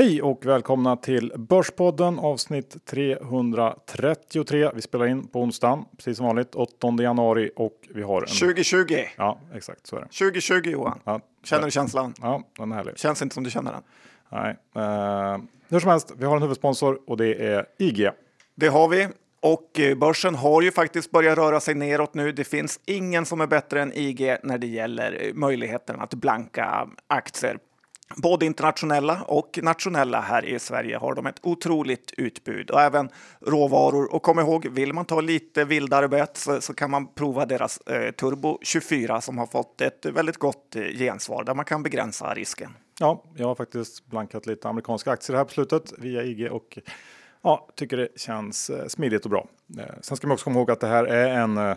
Hej och välkomna till Börspodden avsnitt 333. Vi spelar in på onsdagen, precis som vanligt, 8 januari och vi har en... 2020. Ja, exakt så är det. 2020 Johan. Ja, Känner du känslan? Ja, den är härlig. Känns inte som du känner den. Nej. Uh, hur som helst, vi har en huvudsponsor och det är IG. Det har vi. Och eh, börsen har ju faktiskt börjat röra sig neråt nu. Det finns ingen som är bättre än IG när det gäller eh, möjligheten att blanka aktier. Både internationella och nationella här i Sverige har de ett otroligt utbud och även råvaror. Och kom ihåg, vill man ta lite vildare bet så, så kan man prova deras eh, Turbo 24 som har fått ett väldigt gott eh, gensvar där man kan begränsa risken. Ja, jag har faktiskt blankat lite amerikanska aktier här på slutet via IG och ja, tycker det känns eh, smidigt och bra. Eh, sen ska man också komma ihåg att det här är en eh,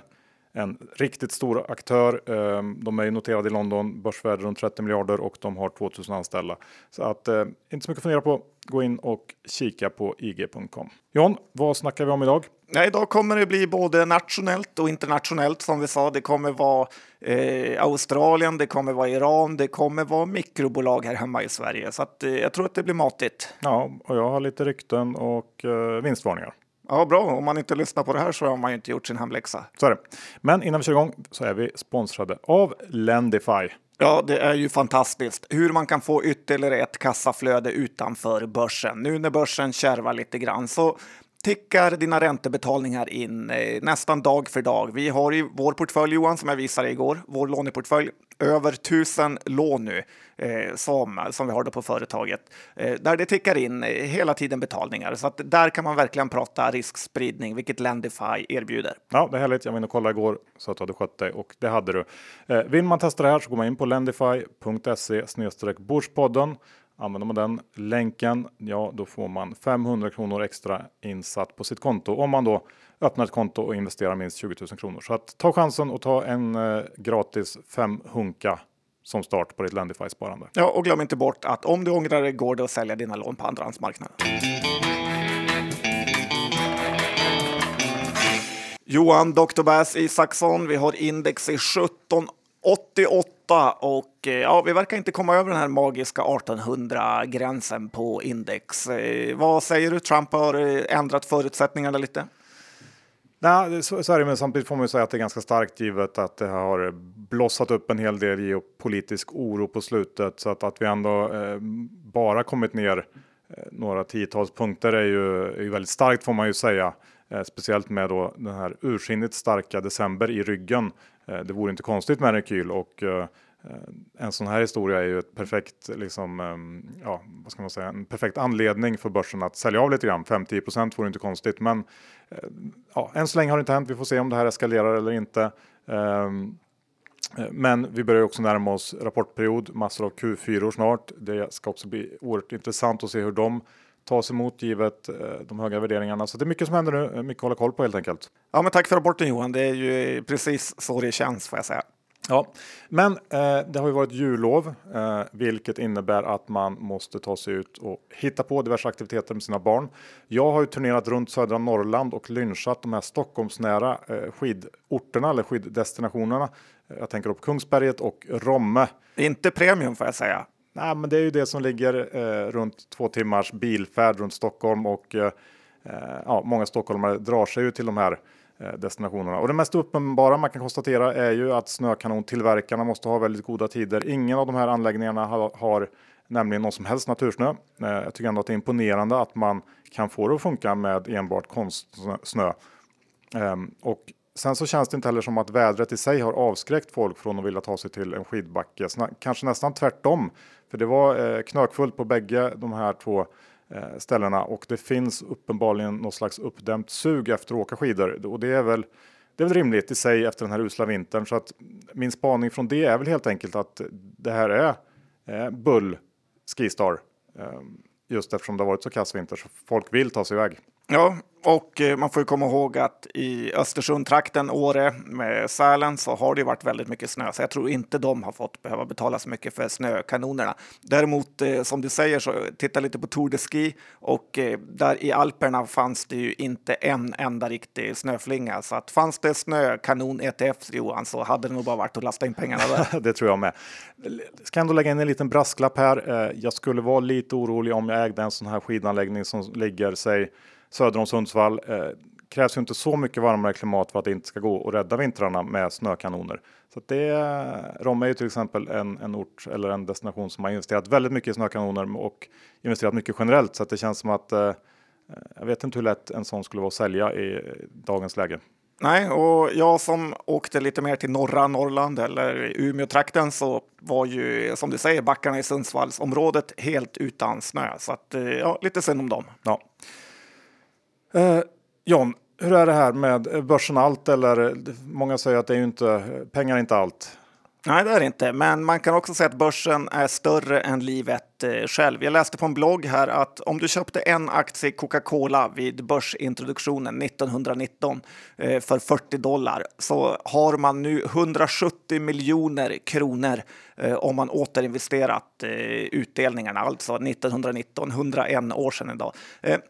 en riktigt stor aktör. Ehm, de är noterade i London, börsvärde runt 30 miljarder och de har 2000 anställda. Så att eh, inte så mycket att fundera på. Gå in och kika på ig.com. John, vad snackar vi om idag? Ja, idag kommer det bli både nationellt och internationellt som vi sa. Det kommer vara eh, Australien, det kommer vara Iran, det kommer vara mikrobolag här hemma i Sverige. Så att, eh, jag tror att det blir matigt. Ja, och jag har lite rykten och eh, vinstvarningar. Ja, bra. Om man inte lyssnar på det här så har man ju inte gjort sin hemläxa. Så är det. Men innan vi kör igång så är vi sponsrade av Lendify. Ja, det är ju fantastiskt hur man kan få ytterligare ett kassaflöde utanför börsen. Nu när börsen kärvar lite grann så tickar dina räntebetalningar in eh, nästan dag för dag. Vi har i vår portfölj Johan, som jag visade igår, vår låneportfölj, över tusen lån nu eh, som, som vi har då på företaget, eh, där det tickar in eh, hela tiden betalningar. Så att där kan man verkligen prata riskspridning, vilket Lendify erbjuder. Ja, det är härligt. Jag var inne och kollade igår så att du hade skött dig och det hade du. Eh, vill man testa det här så går man in på lendify.se snedstreck Använder man den länken, ja då får man 500 kronor extra insatt på sitt konto om man då öppnar ett konto och investerar minst 20 000 kronor. Så att ta chansen och ta en eh, gratis 5 hunka som start på ditt Lendify-sparande. Ja, och glöm inte bort att om du ångrar dig går det att sälja dina lån på andrahandsmarknaden. Johan Dr. Bass Isaksson, vi har index i 17 88 och eh, ja, vi verkar inte komma över den här magiska 1800 gränsen på index. Eh, vad säger du? Trump har eh, ändrat förutsättningarna lite. Nej, så, så är det, men samtidigt får man ju säga att det är ganska starkt givet att det har blossat upp en hel del geopolitisk oro på slutet så att, att vi ändå eh, bara kommit ner eh, några tiotals punkter är ju, är ju väldigt starkt får man ju säga. Eh, speciellt med då den här ursinnigt starka december i ryggen. Eh, det vore inte konstigt med en rekyl och eh, en sån här historia är ju ett perfekt, liksom, ehm, ja, vad ska man säga, en perfekt anledning för börsen att sälja av lite grann. 5-10 vore inte konstigt, men eh, ja, än så länge har det inte hänt. Vi får se om det här eskalerar eller inte. Ehm, men vi börjar också närma oss rapportperiod, massor av Q4 snart. Det ska också bli oerhört intressant att se hur de tas emot givet eh, de höga värderingarna. Så det är mycket som händer nu, mycket att hålla koll på helt enkelt. Ja, men tack för rapporten Johan. Det är ju precis så det känns får jag säga. Ja, men eh, det har ju varit jullov, eh, vilket innebär att man måste ta sig ut och hitta på diverse aktiviteter med sina barn. Jag har ju turnerat runt södra Norrland och lynchat de här Stockholmsnära eh, skidorterna eller skiddestinationerna. Jag tänker på Kungsberget och Romme. Inte premium får jag säga. Nej, men det är ju det som ligger eh, runt två timmars bilfärd runt Stockholm och eh, eh, ja, många stockholmare drar sig ju till de här Eh, destinationerna. Och det mest uppenbara man kan konstatera är ju att snökanontillverkarna måste ha väldigt goda tider. Ingen av de här anläggningarna har, har nämligen någon som helst natursnö. Eh, jag tycker ändå att det är imponerande att man kan få det att funka med enbart konstsnö. Ehm, och sen så känns det inte heller som att vädret i sig har avskräckt folk från att vilja ta sig till en skidbacke. Kanske nästan tvärtom. För det var eh, knökfullt på bägge de här två Eh, ställena och det finns uppenbarligen något slags uppdämt sug efter att åka skidor och det är väl det är väl rimligt i sig efter den här usla vintern så att min spaning från det är väl helt enkelt att det här är eh, Bull Skistar. Eh, just eftersom det har varit så kass vinter så folk vill ta sig iväg. Ja, och eh, man får ju komma ihåg att i Östersundtrakten, Åre med Sälen, så har det ju varit väldigt mycket snö. Så jag tror inte de har fått behöva betala så mycket för snökanonerna. Däremot, eh, som du säger, så titta lite på Tour de Ski och eh, där i Alperna fanns det ju inte en enda riktig snöflinga. Så att fanns det snökanon ETF, Johan, så hade det nog bara varit att lasta in pengarna där. det tror jag med. Ska ändå lägga in en liten brasklapp här. Jag skulle vara lite orolig om jag ägde en sån här skidanläggning som ligger sig söder om Sundsvall. Eh, krävs ju inte så mycket varmare klimat för att det inte ska gå att rädda vintrarna med snökanoner. Så det, Romme är ju till exempel en, en ort eller en destination som har investerat väldigt mycket i snökanoner och investerat mycket generellt så att det känns som att eh, jag vet inte hur lätt en sån skulle vara att sälja i dagens läge. Nej, och jag som åkte lite mer till norra Norrland eller Umeå-trakten så var ju som du säger backarna i Sundsvallsområdet helt utan snö. Så att, eh, ja, lite synd om dem. Ja. Eh, John, hur är det här med börsen allt eller många säger att det är ju inte pengar är inte allt. Nej, det är det inte, men man kan också säga att börsen är större än livet eh, själv. Jag läste på en blogg här att om du köpte en aktie Coca-Cola vid börsintroduktionen 1919 eh, för 40 dollar så har man nu 170 miljoner kronor eh, om man återinvesterat utdelningarna, alltså 1919, 101 år sedan idag.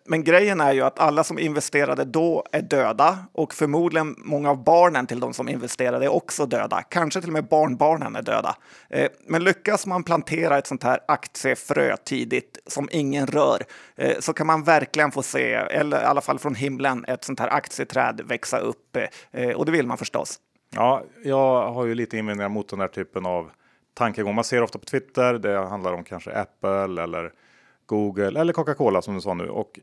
Men grejen är ju att alla som investerade då är döda och förmodligen många av barnen till de som investerade är också döda. Kanske till och med barnen är döda. Eh, men lyckas man plantera ett sånt här aktiefrö tidigt som ingen rör eh, så kan man verkligen få se, eller i alla fall från himlen, ett sånt här aktieträd växa upp. Eh, och det vill man förstås. Ja, jag har ju lite invändningar mot den här typen av tankegång. Man ser ofta på Twitter. Det handlar om kanske Apple eller Google eller Coca-Cola som du sa nu. Och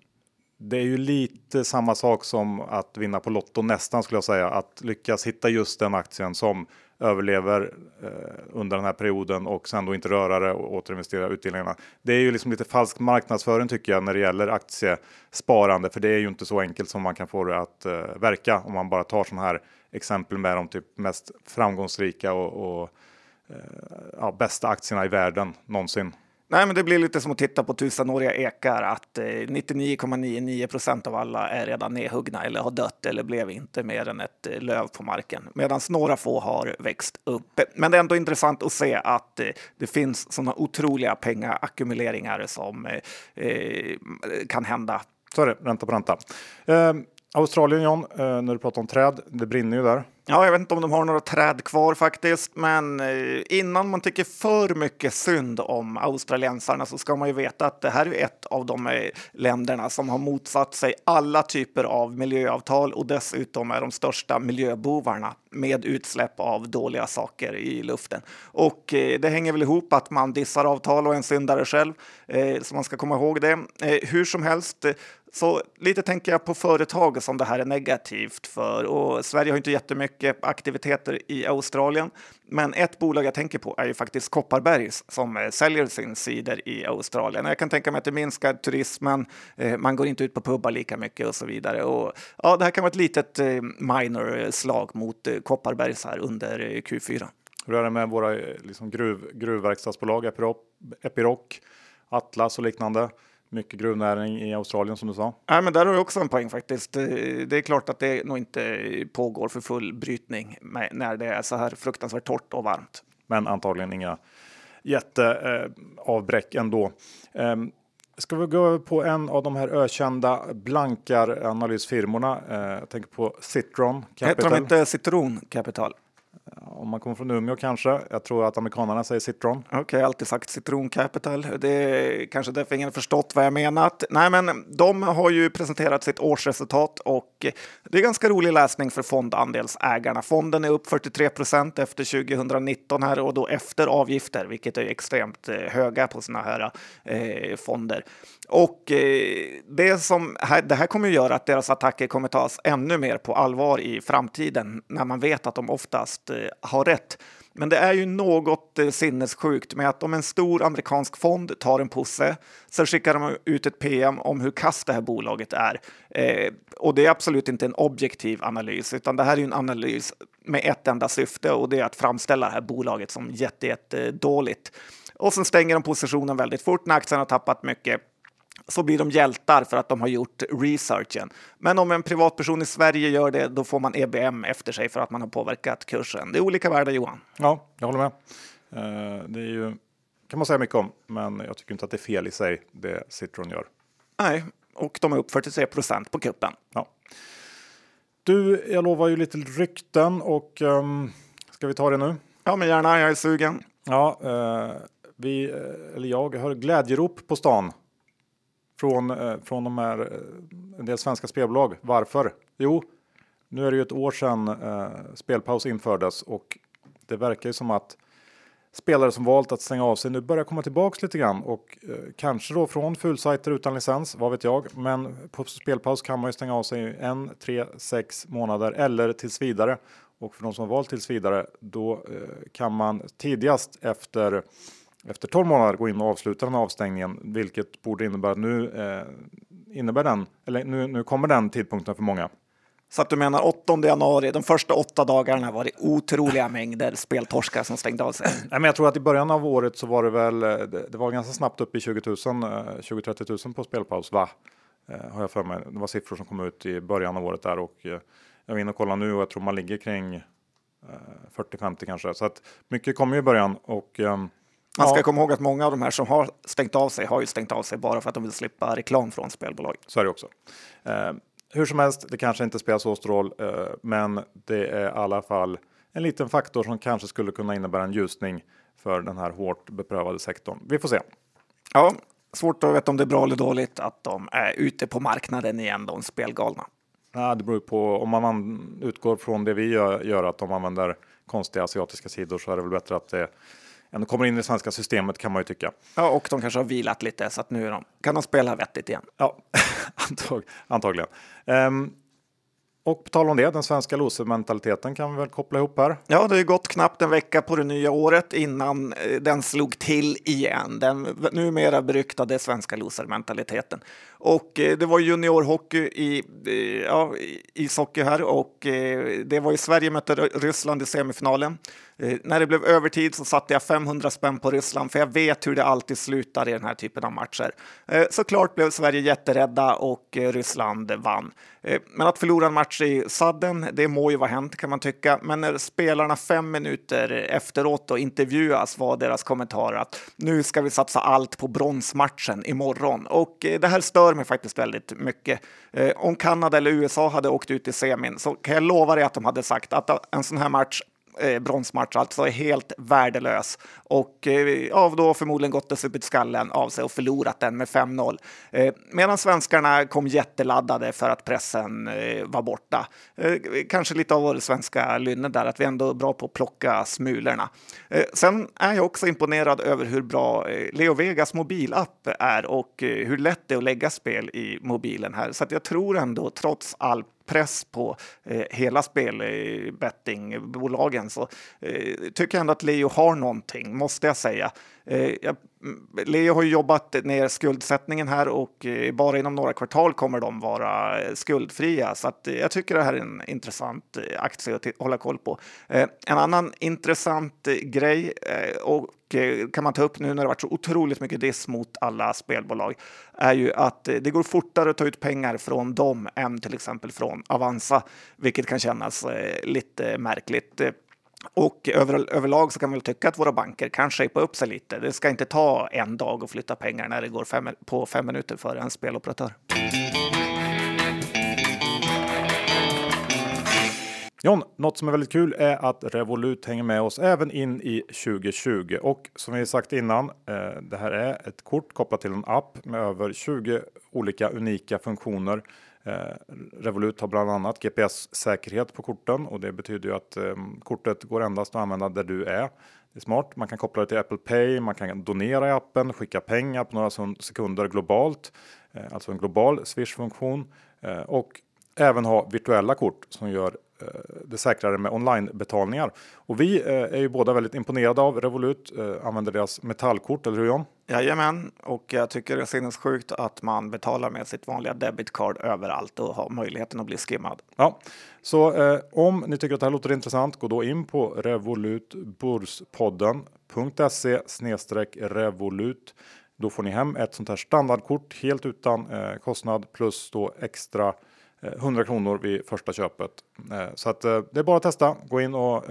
det är ju lite samma sak som att vinna på Lotto nästan skulle jag säga. Att lyckas hitta just den aktien som överlever eh, under den här perioden och sen då inte röra det och återinvestera utdelningarna. Det är ju liksom lite falsk marknadsföring tycker jag när det gäller aktiesparande, för det är ju inte så enkelt som man kan få det att eh, verka om man bara tar sådana här exempel med de typ mest framgångsrika och, och eh, ja, bästa aktierna i världen någonsin. Nej, men det blir lite som att titta på tusenåriga ekar, att eh, 99,99 procent av alla är redan nedhuggna eller har dött eller blev inte mer än ett eh, löv på marken, medan några få har växt upp. Men det är ändå intressant att se att eh, det finns sådana otroliga pengaackumuleringar som kan hända. Så är det, ränta på ränta. Ehm, Australien John, eh, när du pratar om träd, det brinner ju där. Ja, jag vet inte om de har några träd kvar faktiskt, men eh, innan man tycker för mycket synd om australiensarna så ska man ju veta att det här är ett av de eh, länderna som har motsatt sig alla typer av miljöavtal och dessutom är de största miljöbovarna med utsläpp av dåliga saker i luften. Och det hänger väl ihop att man dissar avtal och är en syndare själv, så man ska komma ihåg det. Hur som helst så lite tänker jag på företag som det här är negativt för och Sverige har inte jättemycket aktiviteter i Australien. Men ett bolag jag tänker på är ju faktiskt Kopparbergs som eh, säljer sin cider i Australien. Jag kan tänka mig att det minskar turismen. Eh, man går inte ut på pubbar lika mycket och så vidare. Och, ja, det här kan vara ett litet eh, minor slag mot Kopparbergs här under Q4. Hur är det med våra liksom, gruv, gruvverkstadsbolag, Epiroc, Epiroc, Atlas och liknande? Mycket gruvnäring i Australien som du sa. Nej, men där har jag också en poäng faktiskt. Det är klart att det nog inte pågår för full brytning när det är så här fruktansvärt torrt och varmt. Men antagligen inga jätteavbräck eh, ändå. Eh, ska vi gå över på en av de här ökända blankaranalysfirmorna? Eh, jag tänker på Citron Capital. Heter de inte Citron Capital? Om man kommer från Umeå kanske. Jag tror att amerikanerna säger citron. Okej, okay, alltid sagt citron capital. Det är kanske därför ingen förstått vad jag menat. Nej, men de har ju presenterat sitt årsresultat och det är ganska rolig läsning för fondandelsägarna. Fonden är upp 43 procent efter 2019 här och då efter avgifter, vilket är extremt eh, höga på sådana här eh, fonder. Och eh, det, som, det här kommer att göra att deras attacker kommer tas ännu mer på allvar i framtiden när man vet att de oftast eh, har rätt. Men det är ju något eh, sinnessjukt med att om en stor amerikansk fond tar en posse så skickar de ut ett PM om hur kast det här bolaget är. Eh, och det är absolut inte en objektiv analys, utan det här är en analys med ett enda syfte och det är att framställa det här bolaget som jätte, jätte dåligt. Och sen stänger de positionen väldigt fort när aktien har tappat mycket så blir de hjältar för att de har gjort researchen. Men om en privatperson i Sverige gör det, då får man EBM efter sig för att man har påverkat kursen. Det är olika världar, Johan. Ja, jag håller med. Eh, det är ju, kan man säga mycket om, men jag tycker inte att det är fel i sig, det Citron gör. Nej, och de är upp 43 procent på kuppen. Ja. Du, jag lovar ju lite rykten och um, ska vi ta det nu? Ja, men gärna. Jag är sugen. Ja, eh, vi, eh, eller jag hör glädjerop på stan från, eh, från de här, eh, en del svenska spelbolag. Varför? Jo, nu är det ju ett år sedan eh, spelpaus infördes och det verkar ju som att spelare som valt att stänga av sig nu börjar komma tillbaks lite grann och eh, kanske då från fullsajter utan licens, vad vet jag. Men på spelpaus kan man ju stänga av sig en, tre, sex månader eller tills vidare. Och för de som har valt tills vidare, då eh, kan man tidigast efter efter 12 månader gå in och avsluta den avstängningen, vilket borde innebära att nu eh, innebär den, eller nu, nu kommer den tidpunkten för många. Så att du menar 8 januari, de första åtta dagarna var det otroliga mängder speltorskar som stängde av sig? Nej, men jag tror att i början av året så var det väl, det, det var ganska snabbt upp i 20 000, 20-30 000 på spelpaus, va? Eh, har jag för mig. Det var siffror som kom ut i början av året där och eh, jag var inne och kollade nu och jag tror man ligger kring eh, 40-50 kanske. Så att mycket kommer i början och ehm, man ska ja. komma ihåg att många av de här som har stängt av sig har ju stängt av sig bara för att de vill slippa reklam från spelbolag. Så är det också. Eh, hur som helst, det kanske inte spelar så stor roll, eh, men det är i alla fall en liten faktor som kanske skulle kunna innebära en ljusning för den här hårt beprövade sektorn. Vi får se. Ja, svårt att veta om det är bra eller dåligt att de är ute på marknaden igen, de spelgalna. Ja, det beror på om man utgår från det vi gör, gör att de använder konstiga asiatiska sidor så är det väl bättre att det ändå kommer in i det svenska systemet kan man ju tycka. Ja, och de kanske har vilat lite så att nu de, kan de spela vettigt igen. Ja, antag, antagligen. Um, och på tal om det, den svenska losermentaliteten kan vi väl koppla ihop här. Ja, det har ju gått knappt en vecka på det nya året innan eh, den slog till igen. Den numera beryktade svenska losermentaliteten. Och eh, det var juniorhockey i, eh, ja, ishockey här och det var ju Sverige mötte Ryssland i semifinalen. När det blev övertid så satte jag 500 spänn på Ryssland för jag vet hur det alltid slutar i den här typen av matcher. Såklart blev Sverige jätterädda och Ryssland vann. Men att förlora en match i sadden, det må ju vara hänt kan man tycka. Men när spelarna fem minuter efteråt och intervjuas var deras kommentar att nu ska vi satsa allt på bronsmatchen imorgon. Och eh, det här stör mig faktiskt väldigt mycket. Eh, om Kanada eller USA hade åkt ut i semin så kan jag lova dig att de hade sagt att en sån här match eh, bronsmatch alltså är helt värdelös och eh, av då förmodligen gått och supit skallen av sig och förlorat den med 5-0. Eh, medan svenskarna kom jätteladdade för att pressen eh, var borta. Eh, kanske lite av vår svenska lynne där, att vi ändå är bra på att plocka smulorna. Eh, sen är jag också imponerad över hur bra eh, Leo Vegas mobilapp är och eh, hur lätt det är att lägga spel i mobilen här. Så att jag tror ändå, trots allt, press på eh, hela spelbettingbolagen eh, så eh, tycker jag ändå att Leo har någonting, måste jag säga. Eh, jag, mm, Leo har jobbat ner skuldsättningen här och eh, bara inom några kvartal kommer de vara eh, skuldfria. Så att, eh, jag tycker det här är en intressant eh, aktie att hålla koll på. En annan intressant grej och Eh, kan man ta upp nu när det varit så otroligt mycket diss mot alla spelbolag är ju att eh, det går fortare att ta ut pengar från dem än till exempel från Avanza, vilket kan kännas eh, lite märkligt. Och över, överlag så kan man väl tycka att våra banker kan shapea upp sig lite. Det ska inte ta en dag att flytta pengar när det går fem, på fem minuter för en speloperatör. John, något som är väldigt kul är att Revolut hänger med oss även in i 2020 och som vi sagt innan, eh, det här är ett kort kopplat till en app med över 20 olika unika funktioner eh, Revolut har bland annat GPS-säkerhet på korten och det betyder ju att eh, kortet går endast att använda där du är. Det är smart. Man kan koppla det till Apple Pay, man kan donera i appen, skicka pengar på några sekunder globalt, alltså en global Swish-funktion och även ha virtuella kort som gör det säkrare med online-betalningar. Och vi eh, är ju båda väldigt imponerade av Revolut, eh, använder deras metallkort, eller hur John? Jajamän, och jag tycker det är sinnessjukt att man betalar med sitt vanliga debitcard överallt och har möjligheten att bli skimmad. Ja, så eh, om ni tycker att det här låter intressant, gå då in på revolutburspodden.se revolut Då får ni hem ett sånt här standardkort helt utan eh, kostnad plus då extra 100 kronor vid första köpet. Så att det är bara att testa. Gå in och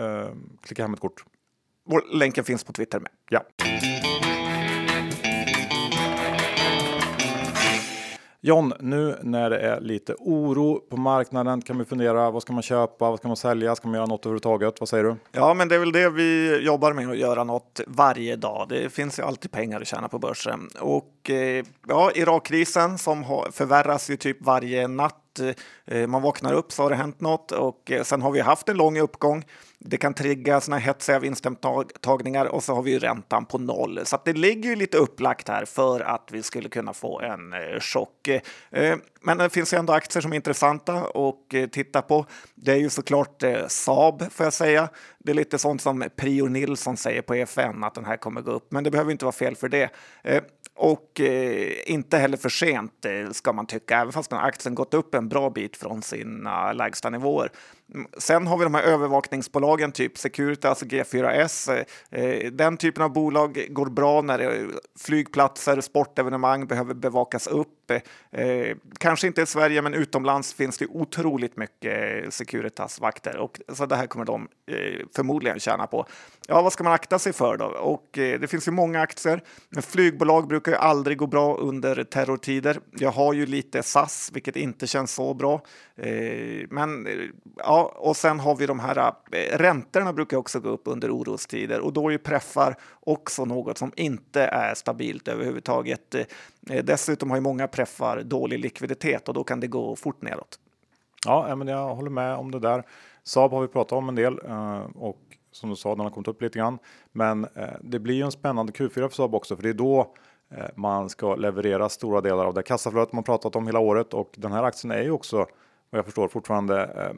klicka hem ett kort. länken finns på Twitter med. Ja. John, nu när det är lite oro på marknaden kan vi fundera. Vad ska man köpa? Vad ska man sälja? Ska man göra något överhuvudtaget? Vad säger du? Ja, men det är väl det vi jobbar med att göra något varje dag. Det finns ju alltid pengar att tjäna på börsen och och eh, ja, Irakkrisen som förvärras ju typ varje natt eh, man vaknar upp så har det hänt något och eh, sen har vi haft en lång uppgång. Det kan trigga såna hetsiga vinsthemtagningar och så har vi räntan på noll. Så det ligger ju lite upplagt här för att vi skulle kunna få en chock. Men det finns ju ändå aktier som är intressanta att eh, titta på. Det är ju såklart eh, Saab får jag säga. Det är lite sånt som Prio Nilsson säger på EFN att den här kommer gå upp, men det behöver inte vara fel för det. Eh, och eh, inte heller för sent ska man tycka, även fast den aktien gått upp en bra bit från sina lägsta nivåer. Sen har vi de här övervakningsbolagen, typ Securitas och eh, G4S. Eh, den typen av bolag går bra när eh, flygplatser, sportevenemang behöver bevakas upp. Kanske inte i Sverige, men utomlands finns det otroligt mycket Securitas-vakter och så det här kommer de förmodligen tjäna på. Ja, vad ska man akta sig för då? Och det finns ju många aktier, men flygbolag brukar ju aldrig gå bra under terrortider. Jag har ju lite SAS, vilket inte känns så bra. Eh, men eh, ja, och sen har vi de här eh, räntorna brukar också gå upp under orostider och då är ju preffar också något som inte är stabilt överhuvudtaget. Dessutom har ju många preffar dålig likviditet och då kan det gå fort nedåt. Ja, men jag håller med om det där. Saab har vi pratat om en del och som du sa, den har kommit upp lite grann. Men det blir ju en spännande Q4 för Saab också, för det är då man ska leverera stora delar av det kassaflödet man pratat om hela året och den här aktien är ju också vad jag förstår fortfarande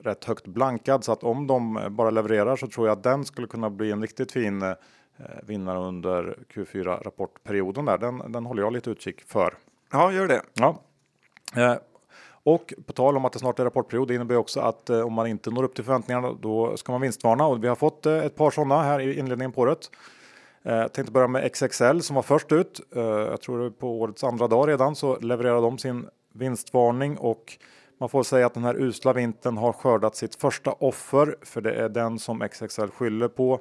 rätt högt blankad så att om de bara levererar så tror jag att den skulle kunna bli en riktigt fin eh, vinnare under Q4 rapportperioden där. Den, den håller jag lite utkik för. Ja, gör det. Ja. Eh, och på tal om att det snart är rapportperiod, det innebär också att eh, om man inte når upp till förväntningarna då ska man vinstvarna och vi har fått ett par sådana här i inledningen på året. Jag tänkte börja med XXL som var först ut. Jag tror på årets andra dag redan så levererade de sin vinstvarning och man får säga att den här usla vintern har skördat sitt första offer, för det är den som XXL skyller på.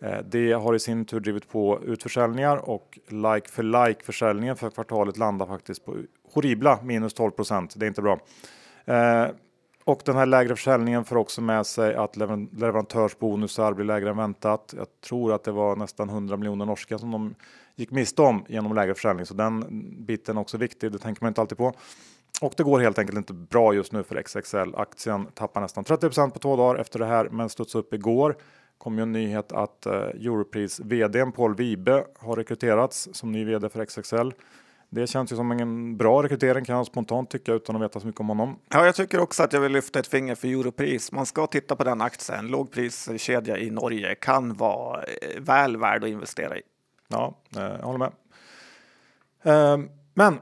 Eh, det har i sin tur drivit på utförsäljningar och like för like försäljningen för kvartalet landar faktiskt på horribla minus 12% Det är inte bra. Eh, och den här lägre försäljningen får också med sig att leverantörsbonusar blir lägre än väntat. Jag tror att det var nästan 100 miljoner norska som de gick miste om genom lägre försäljning, så den biten är också viktig. Det tänker man inte alltid på. Och det går helt enkelt inte bra just nu för XXL. Aktien tappar nästan 30% på två dagar efter det här, men studsade upp igår. kom ju en nyhet att uh, Europris vd Paul Wibe har rekryterats som ny vd för XXL. Det känns ju som en bra rekrytering kan jag spontant tycka utan att veta så mycket om honom. Ja, jag tycker också att jag vill lyfta ett finger för Europris. Man ska titta på den aktien. Lågpriskedja i Norge kan vara eh, väl värd att investera i. Ja, eh, jag håller med. Ehm, men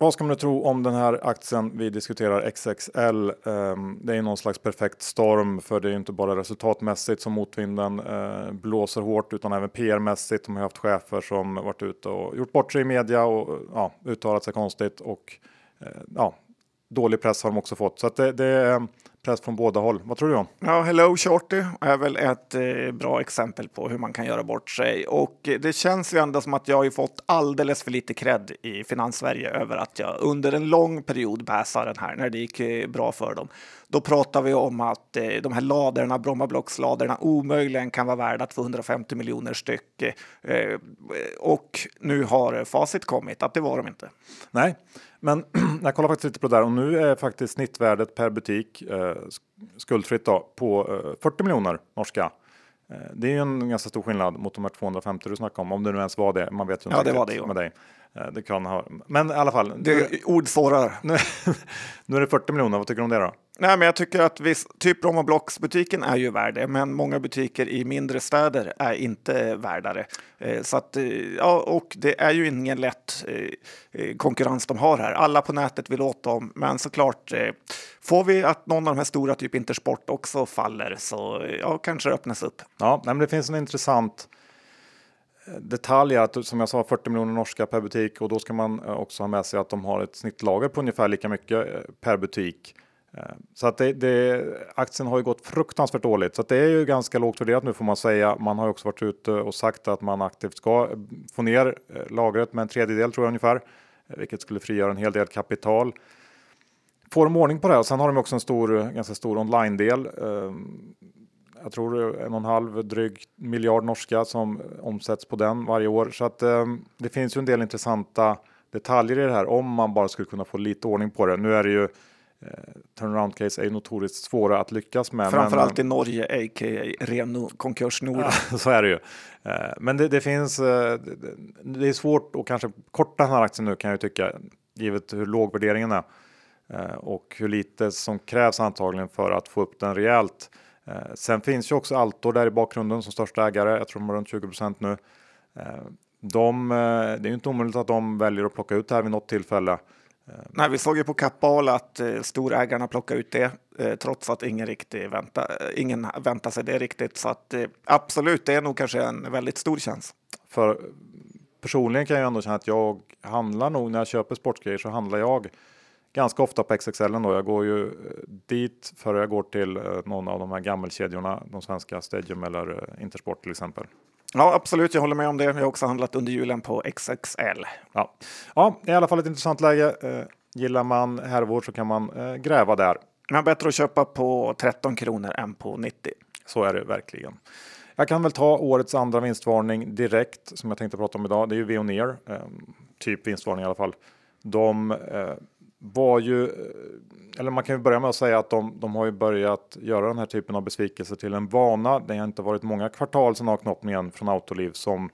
vad ska man nu tro om den här aktien vi diskuterar XXL? Ehm, det är någon slags perfekt storm för det är inte bara resultatmässigt som motvinden eh, blåser hårt utan även PR-mässigt. De har haft chefer som varit ute och gjort bort sig i media och ja, uttalat sig konstigt och eh, ja, dålig press har de också fått. Så att det, det press från båda håll. Vad tror du? Om? Ja, Hello Shorty är väl ett eh, bra exempel på hur man kan göra bort sig. Och eh, det känns ju ändå som att jag har fått alldeles för lite cred i Finanssverige över att jag under en lång period bäsar den här när det gick eh, bra för dem. Då pratar vi om att eh, de här ladorna, Brommablocksladorna, omöjligen kan vara värda 250 miljoner styck. Eh, och nu har facit kommit att det var de inte. Nej, men jag kollar faktiskt lite på det där och nu är faktiskt snittvärdet per butik eh, skuldfritt då, på eh, 40 miljoner norska. Eh, det är ju en ganska stor skillnad mot de här 250 du snackade om, om det nu ens var det. Man vet ju ja, det var det med dig. Eh, det kan ha, men i alla fall. Det, ord svårar. Nu, nu är det 40 miljoner, vad tycker du om det då? Nej, men jag tycker att viss, typ Bromma Blocks-butiken är ju värd det, men många butiker i mindre städer är inte värdare. Eh, så att, eh, ja, och det är ju ingen lätt eh, konkurrens de har här. Alla på nätet vill åt dem, men såklart får vi att någon av de här stora, typ Intersport, också faller så ja, kanske det öppnas upp. Ja, men det finns en intressant detalj är att som jag sa 40 miljoner norska per butik och då ska man eh, också ha med sig att de har ett snittlager på ungefär lika mycket eh, per butik. Eh, så att det, det, aktien har ju gått fruktansvärt dåligt så att det är ju ganska lågt värderat nu får man säga. Man har ju också varit ute och sagt att man aktivt ska få ner lagret med en tredjedel tror jag ungefär, vilket skulle frigöra en hel del kapital får de ordning på det. här Och sen har de också en stor, ganska stor online-del. Ehm, jag tror en och en halv dryg miljard norska som omsätts på den varje år. Så att ehm, det finns ju en del intressanta detaljer i det här om man bara skulle kunna få lite ordning på det. Nu är det ju eh, turnaround case är ju notoriskt svåra att lyckas med. Framförallt men, i Norge, a.k.a. ren konkursnord. Ja, så är det ju. Eh, men det, det finns. Eh, det är svårt att kanske korta den här aktien nu kan jag tycka, givet hur låg värderingen är. Eh, och hur lite som krävs antagligen för att få upp den rejält. Eh, sen finns ju också Altor där i bakgrunden som största ägare. Jag tror de har runt 20% nu. Eh, de, det är ju inte omöjligt att de väljer att plocka ut det här vid något tillfälle. Nej, vi såg ju på Kappahl att eh, storägarna plockade ut det eh, trots att ingen, riktigt vänta, ingen väntar sig det riktigt. Så att, eh, absolut, det är nog kanske en väldigt stor chans. För personligen kan jag ändå känna att jag handlar nog när jag köper sportgrejer så handlar jag ganska ofta på XXL ändå. Jag går ju eh, dit för jag går till eh, någon av de här gammelkedjorna, de svenska Stadium eller eh, Intersport till exempel. Ja, absolut. Jag håller med om det. Jag har också handlat under julen på XXL. Ja, ja i alla fall ett intressant läge. gillar man härvor så kan man gräva där. Men bättre att köpa på 13 kronor än på 90. Så är det verkligen. Jag kan väl ta årets andra vinstvarning direkt som jag tänkte prata om idag. Det är ju Veoneer, typ vinstvarning i alla fall. De var ju, eh, eller man kan ju börja med att säga att de, de har ju börjat göra den här typen av besvikelser till en vana. Det har inte varit många kvartal sedan avknoppningen från Autoliv som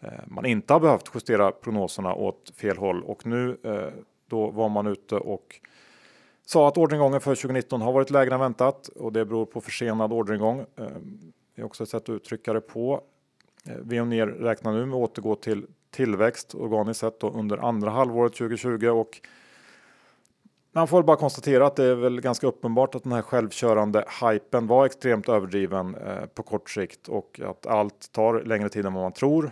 eh, man inte har behövt justera prognoserna åt fel håll och nu eh, då var man ute och sa att orderingången för 2019 har varit lägre än väntat och det beror på försenad orderingång. Eh, det är också ett sätt att uttrycka det på. Eh, Veoneer räknar nu med att återgå till tillväxt organiskt sett under andra halvåret 2020 och man får bara konstatera att det är väl ganska uppenbart att den här självkörande hypen var extremt överdriven eh, på kort sikt och att allt tar längre tid än vad man tror.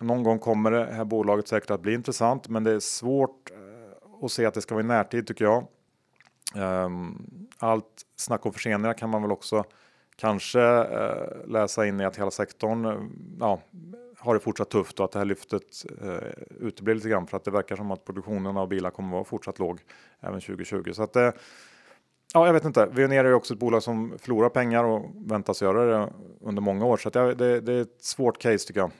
Någon gång kommer det här bolaget säkert att bli intressant, men det är svårt eh, att se att det ska vara i närtid tycker jag. Ehm, allt snack om förseningar kan man väl också kanske eh, läsa in i att hela sektorn ja, har det fortsatt tufft och att det här lyftet eh, uteblir lite grann för att det verkar som att produktionen av bilar kommer att vara fortsatt låg även 2020. Så att, eh, ja, jag vet inte. Veoneer är också ett bolag som förlorar pengar och väntas göra det under många år. Så att, ja, det, det är ett svårt case tycker jag.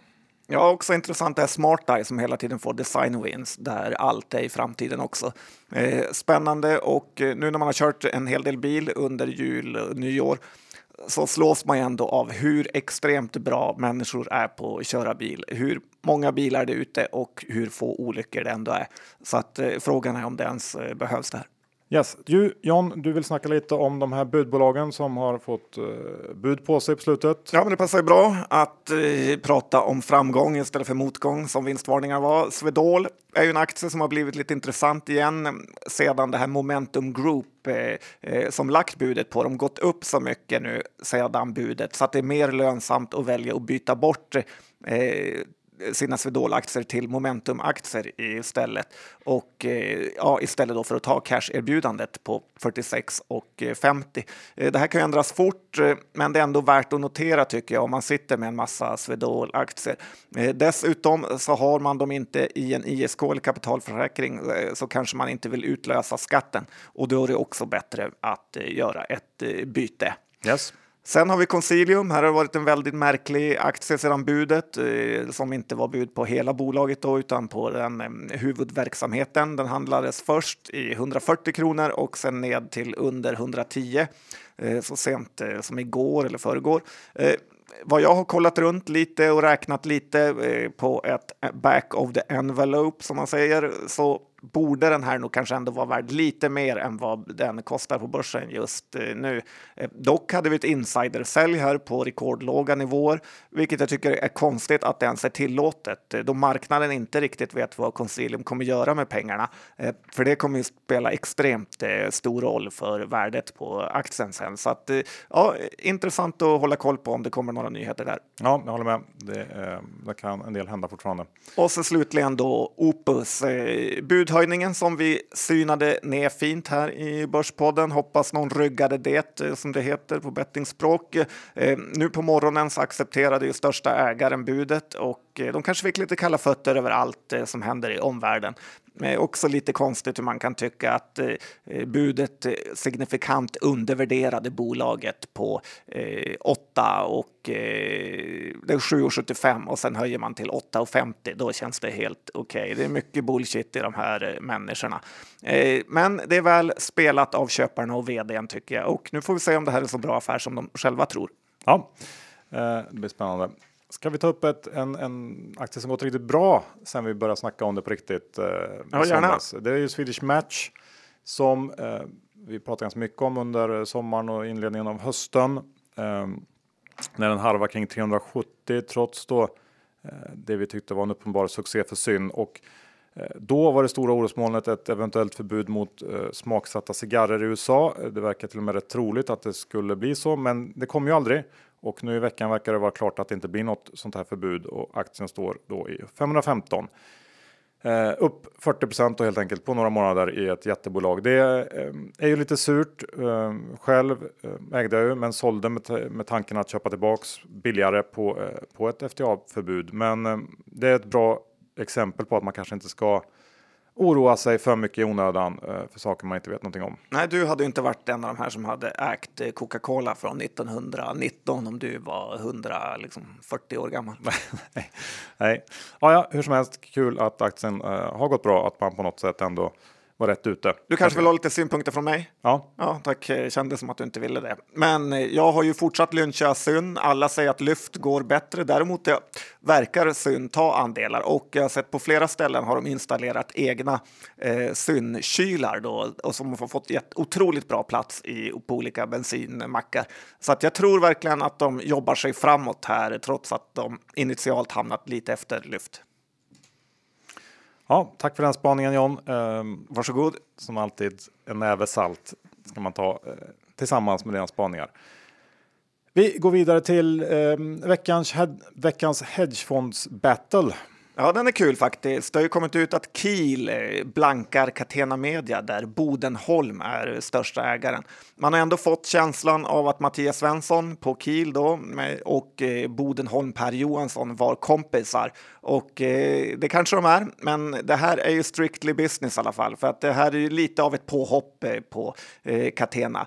Ja, också intressant är Smart Eye som hela tiden får design wins där allt är i framtiden också. Eh, spännande och eh, nu när man har kört en hel del bil under jul och nyår så slås man ju ändå av hur extremt bra människor är på att köra bil. Hur många bilar det är ute och hur få olyckor det ändå är. Så att eh, frågan är om det ens eh, behövs där. Yes. Du, John, du vill snacka lite om de här budbolagen som har fått uh, bud på sig på slutet. Ja, men det passar ju bra att uh, prata om framgång istället för motgång som vinstvarningar var. Swedol är ju en aktie som har blivit lite intressant igen sedan det här Momentum Group uh, som lagt budet på dem gått upp så mycket nu sedan budet så att det är mer lönsamt att välja att byta bort sina Swedol-aktier till Momentum-aktier istället. Och eh, ja, istället då för att ta cash-erbjudandet på 46 och eh, 50. Eh, det här kan ju ändras fort, men det är ändå värt att notera tycker jag om man sitter med en massa Swedol-aktier. Dessutom så har man dem inte i en ISK eller kapitalförsäkring så kanske man inte vill utlösa skatten och då är det också bättre att göra ett byte. Yes. Sen har vi Consilium. Här har det varit en väldigt märklig aktie sedan budet eh, som inte var bud på hela bolaget då, utan på den eh, huvudverksamheten. Den handlades först i 140 kronor och sen ned till under 110 eh, så sent som igår eller förrgår. Vad jag har kollat runt lite och räknat lite på ett back of the envelope som man säger så borde den här nog kanske ändå vara värd lite mer än vad den kostar på börsen just eh, nu. Eh, dock hade vi ett insidersälj här på rekordlåga nivåer, vilket jag tycker är konstigt att det ens är tillåtet då marknaden inte riktigt vet vad Consilium kommer göra med pengarna. För det kommer ju spela extremt stor roll för värdet på aktien sen. Så att, ja, intressant att hålla koll på om det kommer några nyheter där. Ja, jag håller med. Det, det kan en del hända fortfarande. Och så slutligen då Opus. Eh, budhöjningen som vi synade ner fint här i Börspodden. Hoppas någon ryggade det eh, som det heter på bettingspråk. Eh, nu på morgonen så accepterade ju största ägaren budet och eh, de kanske fick lite kalla fötter över allt som händer i omvärlden. Men också lite konstigt hur man kan tycka att eh, eh, budet eh, signifikant undervärderade bolaget på 8 och det är 7,75 och sen höjer man till 8,50. Då känns det helt okej. Okay. Det är mycket bullshit i de här människorna. Men det är väl spelat av köparna och vdn tycker jag. Och nu får vi se om det här är så bra affär som de själva tror. Ja, det blir spännande. Ska vi ta upp ett, en, en aktie som gått riktigt bra sen vi började snacka om det på riktigt? Eh, ja, gärna. Det är ju Swedish Match som eh, vi pratade ganska mycket om under sommaren och inledningen av hösten. Eh, när den harvar kring 370 trots då eh, det vi tyckte var en uppenbar succé för syn. Och eh, då var det stora orosmolnet ett eventuellt förbud mot eh, smaksatta cigarrer i USA. Det verkar till och med rätt troligt att det skulle bli så, men det kom ju aldrig. Och nu i veckan verkar det vara klart att det inte blir något sånt här förbud och aktien står då i 515. Eh, upp 40 då helt enkelt på några månader i ett jättebolag. Det eh, är ju lite surt. Eh, själv eh, ägde jag ju men sålde med, med tanken att köpa tillbaks billigare på, eh, på ett FTA-förbud. Men eh, det är ett bra exempel på att man kanske inte ska oroa sig för mycket i onödan eh, för saker man inte vet någonting om. Nej, du hade inte varit en av de här som hade ägt eh, Coca-Cola från 1919 om du var 140 liksom, år gammal. nej, nej. Ja, ja, hur som helst kul att aktien uh, har gått bra, att man på något sätt ändå var rätt ute. Du kanske vill ha lite synpunkter från mig? Ja. Ja, tack. Kändes som att du inte ville det. Men jag har ju fortsatt lyncha Syn. Alla säger att Lyft går bättre. Däremot verkar Syn ta andelar och jag har sett på flera ställen har de installerat egna eh, Syn-kylar då och som har fått otroligt bra plats i, på olika bensinmackar. Så att jag tror verkligen att de jobbar sig framåt här trots att de initialt hamnat lite efter Lyft. Ja, tack för den spaningen John. Ehm, varsågod. Som alltid, en näve salt ska man ta eh, tillsammans med dina spaningar. Vi går vidare till eh, veckans, veckans hedgefonds battle. Ja, den är kul faktiskt. Det har ju kommit ut att Kiel eh, blankar Catena Media där Bodenholm är största ägaren. Man har ändå fått känslan av att Mattias Svensson på Kiel då och eh, Bodenholm Per Johansson var kompisar och eh, det kanske de är, men det här är ju strictly business i alla fall för att det här är ju lite av ett påhopp på Catena.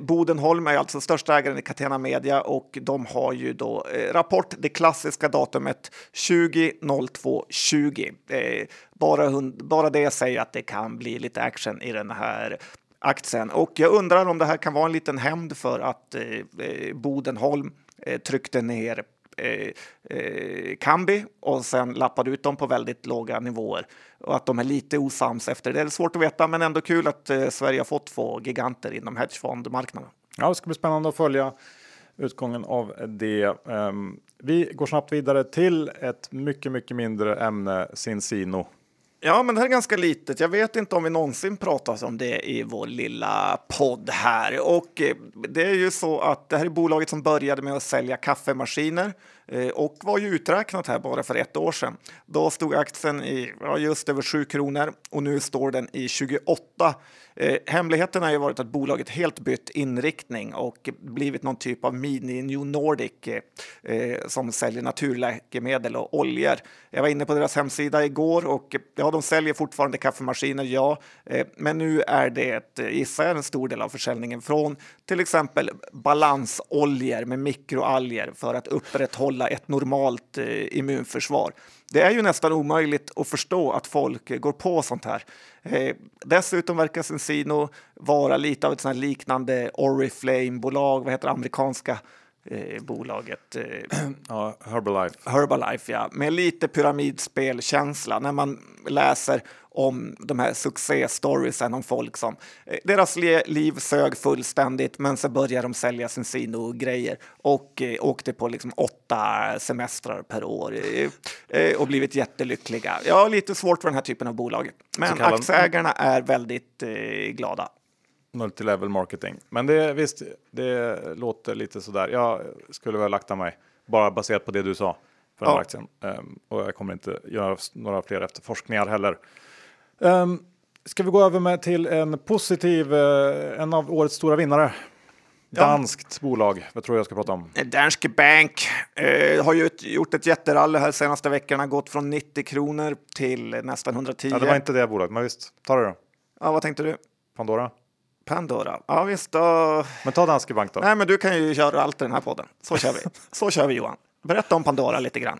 Bodenholm är alltså största ägaren i Catena Media och de har ju då rapport det klassiska datumet 20 02.20. Eh, bara, bara det säger att det kan bli lite action i den här aktien. Och jag undrar om det här kan vara en liten hämnd för att eh, eh, Bodenholm eh, tryckte ner eh, eh, Kambi och sen lappade ut dem på väldigt låga nivåer och att de är lite osams efter det. Det är svårt att veta, men ändå kul att eh, Sverige har fått två giganter inom hedgefondmarknaden. Ja, det ska bli spännande att följa utgången av det. Um, vi går snabbt vidare till ett mycket, mycket mindre ämne, Cincino. Ja, men det här är ganska litet. Jag vet inte om vi någonsin pratat om det i vår lilla podd här. Och eh, det är ju så att det här är bolaget som började med att sälja kaffemaskiner eh, och var ju uträknat här bara för ett år sedan. Då stod aktien i ja, just över 7 kronor och nu står den i 28. Eh, hemligheten har ju varit att bolaget helt bytt inriktning och blivit någon typ av mini New Nordic eh, eh, som säljer naturläkemedel och oljor. Jag var inne på deras hemsida igår och ja, de säljer fortfarande kaffemaskiner, ja, eh, men nu är det, eh, gissar jag, en stor del av försäljningen från till exempel balansoljor med mikroalger för att upprätthålla ett normalt eh, immunförsvar. Det är ju nästan omöjligt att förstå att folk går på sånt här. Eh, dessutom verkar Sensino vara lite av ett sånt liknande Oriflame-bolag, vad heter det, amerikanska eh, bolaget. Eh, Ja, Herbalife. Herbalife, ja, med lite pyramidspelkänsla när man läser om de här succéstoriesen om folk som eh, deras liv sög fullständigt, men så började de sälja sin Sino-grejer och eh, åkte på liksom åtta semestrar per år eh, eh, och blivit jättelyckliga. Jag har lite svårt för den här typen av bolag, men aktieägarna är väldigt eh, glada. Multilevel marketing. Men det, visst, det låter lite sådär. Jag skulle väl akta mig, bara baserat på det du sa för den Ja. aktien. Ehm, och jag kommer inte göra några fler efterforskningar heller. Um, ska vi gå över med till en positiv, eh, en av årets stora vinnare. Danskt bolag, vad tror jag jag ska prata om? Danske Bank eh, har ju ett, gjort ett jätterally här senaste veckorna, gått från 90 kronor till nästan 110. Ja, det var inte det bolaget, men visst, ta det då. Ja, vad tänkte du? Pandora. Pandora. Ja, visst. Då... Men ta Danske Bank då. Nej, men du kan ju köra allt i den här podden. Så kör vi. Så kör vi Johan. Berätta om Pandora lite grann.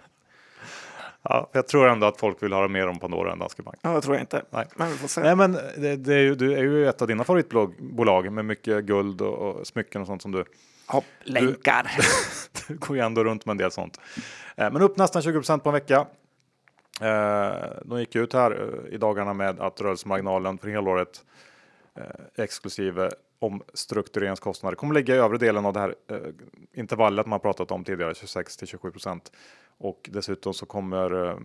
Ja, jag tror ändå att folk vill höra mer om Pandora än Danske Bank. Ja, det tror jag inte. Nej. Men vi får se. Nej, men det, det är ju, du är ju ett av dina favoritbolag med mycket guld och, och smycken och sånt som du Hopp, länkar. Du går ju ändå runt med en del sånt. Eh, Men upp nästan 20% på en vecka. Eh, De gick ut här eh, i dagarna med att rörelsemarginalen för helåret Eh, exklusive omstruktureringskostnader kommer ligga i övre delen av det här eh, intervallet man pratat om tidigare, 26 till 27 procent. Och dessutom så kommer, eh,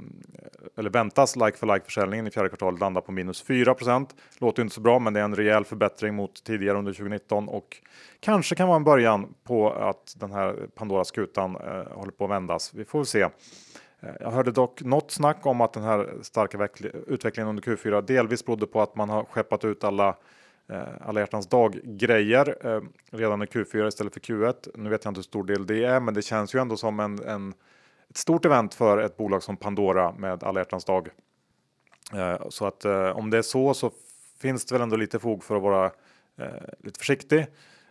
eller väntas like for like försäljningen i fjärde kvartalet landa på minus 4 procent. Låter inte så bra, men det är en rejäl förbättring mot tidigare under 2019 och kanske kan vara en början på att den här Pandora-skutan eh, håller på att vändas. Vi får väl se. Eh, jag hörde dock något snack om att den här starka utvecklingen under Q4 delvis berodde på att man har skeppat ut alla Eh, alla hjärtans dag-grejer eh, redan i Q4 istället för Q1. Nu vet jag inte hur stor del det är, men det känns ju ändå som en, en, ett stort event för ett bolag som Pandora med alla hjärtans dag. Eh, så att om det är så så finns det väl ändå lite fog för att vara lite försiktig.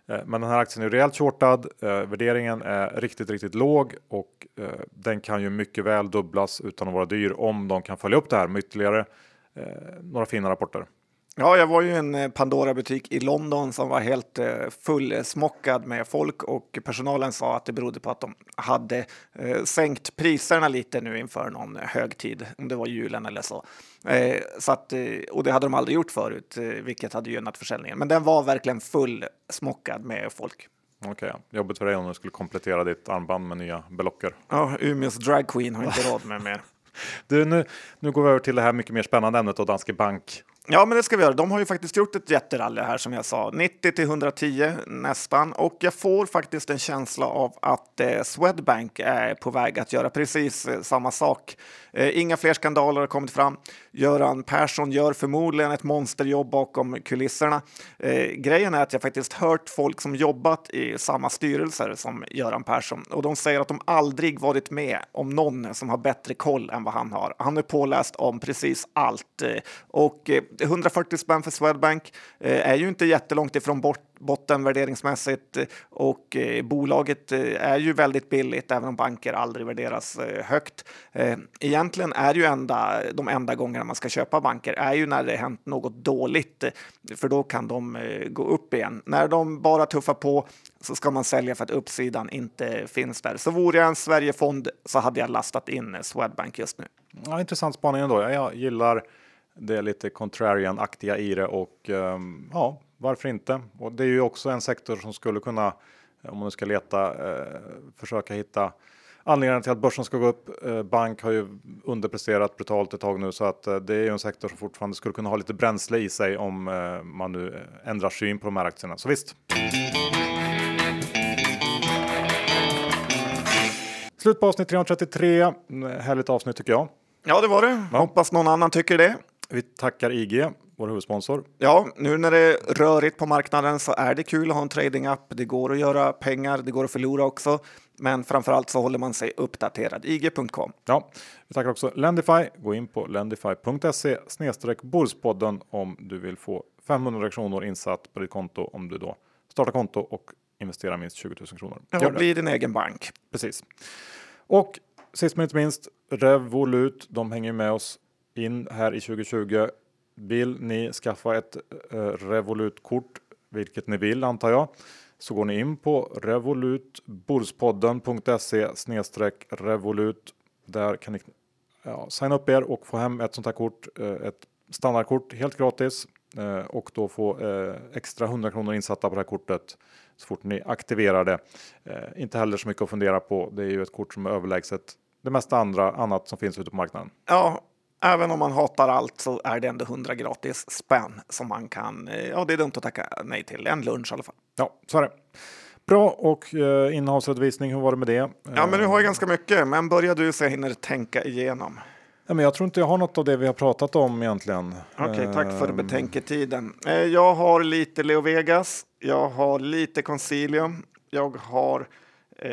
Men den här aktien är rejält shortad. Värderingen är riktigt, riktigt låg och den kan ju mycket väl dubblas utan att vara dyr om de kan följa upp det här med ytterligare några fina rapporter. Ja, jag var ju i en eh, Pandora-butik i London som var helt eh, fullsmockad med folk och personalen sa att det berodde på att de hade eh, sänkt priserna lite nu inför någon högtid, om det var julen eller så. Så att, och det hade de aldrig gjort förut, vilket hade gynnat försäljningen. Men den var verkligen fullsmockad med folk. Okej, ja. jobbigt för dig om du skulle komplettera ditt armband med nya belocker. Ja, Umeås drag queen har inte råd med mer. Du, nu, nu går vi över till det här mycket mer spännande ämnet och Danske Bank. Ja, men det ska vi göra. De har ju faktiskt gjort ett jätterally här som jag sa. 90 till 110 nästan. Och jag får faktiskt en känsla av att eh, Swedbank är på väg att göra precis eh, samma sak. Eh, inga fler skandaler har kommit fram. Göran Persson gör förmodligen ett monsterjobb bakom kulisserna. Eh, grejen är att jag faktiskt hört folk som jobbat i samma styrelser som Göran Persson och de säger att de aldrig varit med om någon som har bättre koll än vad han har. Han är påläst om precis allt eh, och eh, 140 spänn för Swedbank eh, är ju inte jättelångt ifrån bort botten värderingsmässigt eh, och eh, bolaget eh, är ju väldigt billigt även om banker aldrig värderas eh, högt. Eh, egentligen är ju enda, de enda gångerna man ska köpa banker är ju när det hänt något dåligt eh, för då kan de eh, gå upp igen. När de bara tuffar på så ska man sälja för att uppsidan inte finns där. Så vore jag en Sverigefond så hade jag lastat in Swedbank just nu. Ja, intressant spaning ändå. Jag, gillar det lite contrarian-aktiga i det och ehm, ja, varför inte? Och det är ju också en sektor som skulle kunna, om man nu ska leta, eh, försöka hitta anledningar till att börsen ska gå upp. Eh, bank har ju underpresterat brutalt ett tag nu så att eh, det är ju en sektor som fortfarande skulle kunna ha lite bränsle i sig om eh, man nu eh, ändrar syn på de här aktierna. Så visst. Slut på avsnitt 333. Mm, Härligt avsnitt tycker jag. Ja, det var det. Hoppas någon annan tycker det. Vi tackar IG, vår huvudsponsor. Ja, nu när det är rörigt på marknaden så är det kul att ha en trading-app. Det går att göra pengar, det går att förlora också. Men framför allt så håller man sig uppdaterad. IG.com. Ja, vi tackar också Lendify. Gå in på lendify.se Börspodden om du vill få 500 kronor insatt på ditt konto om du då startar konto och investerar minst 20 000 kronor. Ja, bli din egen bank. Precis. Och sist men inte minst, Revolut. De hänger med oss in här i 2020. Vill ni skaffa ett eh, Revolut-kort, vilket ni vill antar jag, så går ni in på revolutbordspodden.se revolut. Där kan ni ja, signa upp er och få hem ett sånt här kort, eh, ett standardkort helt gratis eh, och då få extra 100 kronor insatta på det här kortet så fort ni aktiverar det. Inte heller så mycket att fundera på. Det är ju ett kort som är överlägset det mesta andra annat som finns ute på marknaden. Ja, även om man hatar allt så är det ändå 100 gratis spänn som man kan. Ja, det är dumt att tacka nej till. En lunch i alla fall. Ja, så är det. Bra och eh, innehavsredovisning, hur var det med det? Ja, men nu har jag ganska mycket, men börja du så jag hinner tänka igenom. Ja, men jag tror inte jag har något av det vi har pratat om egentligen. Okej, okay, tack för ehm. betänketiden. Eh, jag har lite Leo Vegas. Jag har lite Concilium. Jag har eh,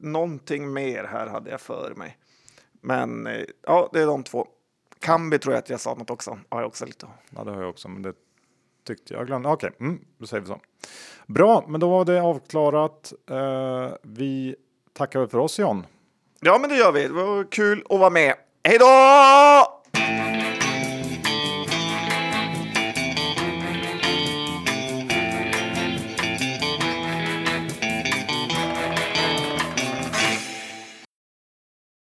någonting mer här hade jag för mig. Men eh, ja, det är de två. Kambi tror jag att jag sa något också. Har jag också lite. Ja, det har jag också, men det tyckte jag glömde. Okej, okay. mm, då säger vi så. Bra, men då var det avklarat. Uh, vi tackar för oss John. Ja, men det gör vi. Det var kul att vara med. Hej då!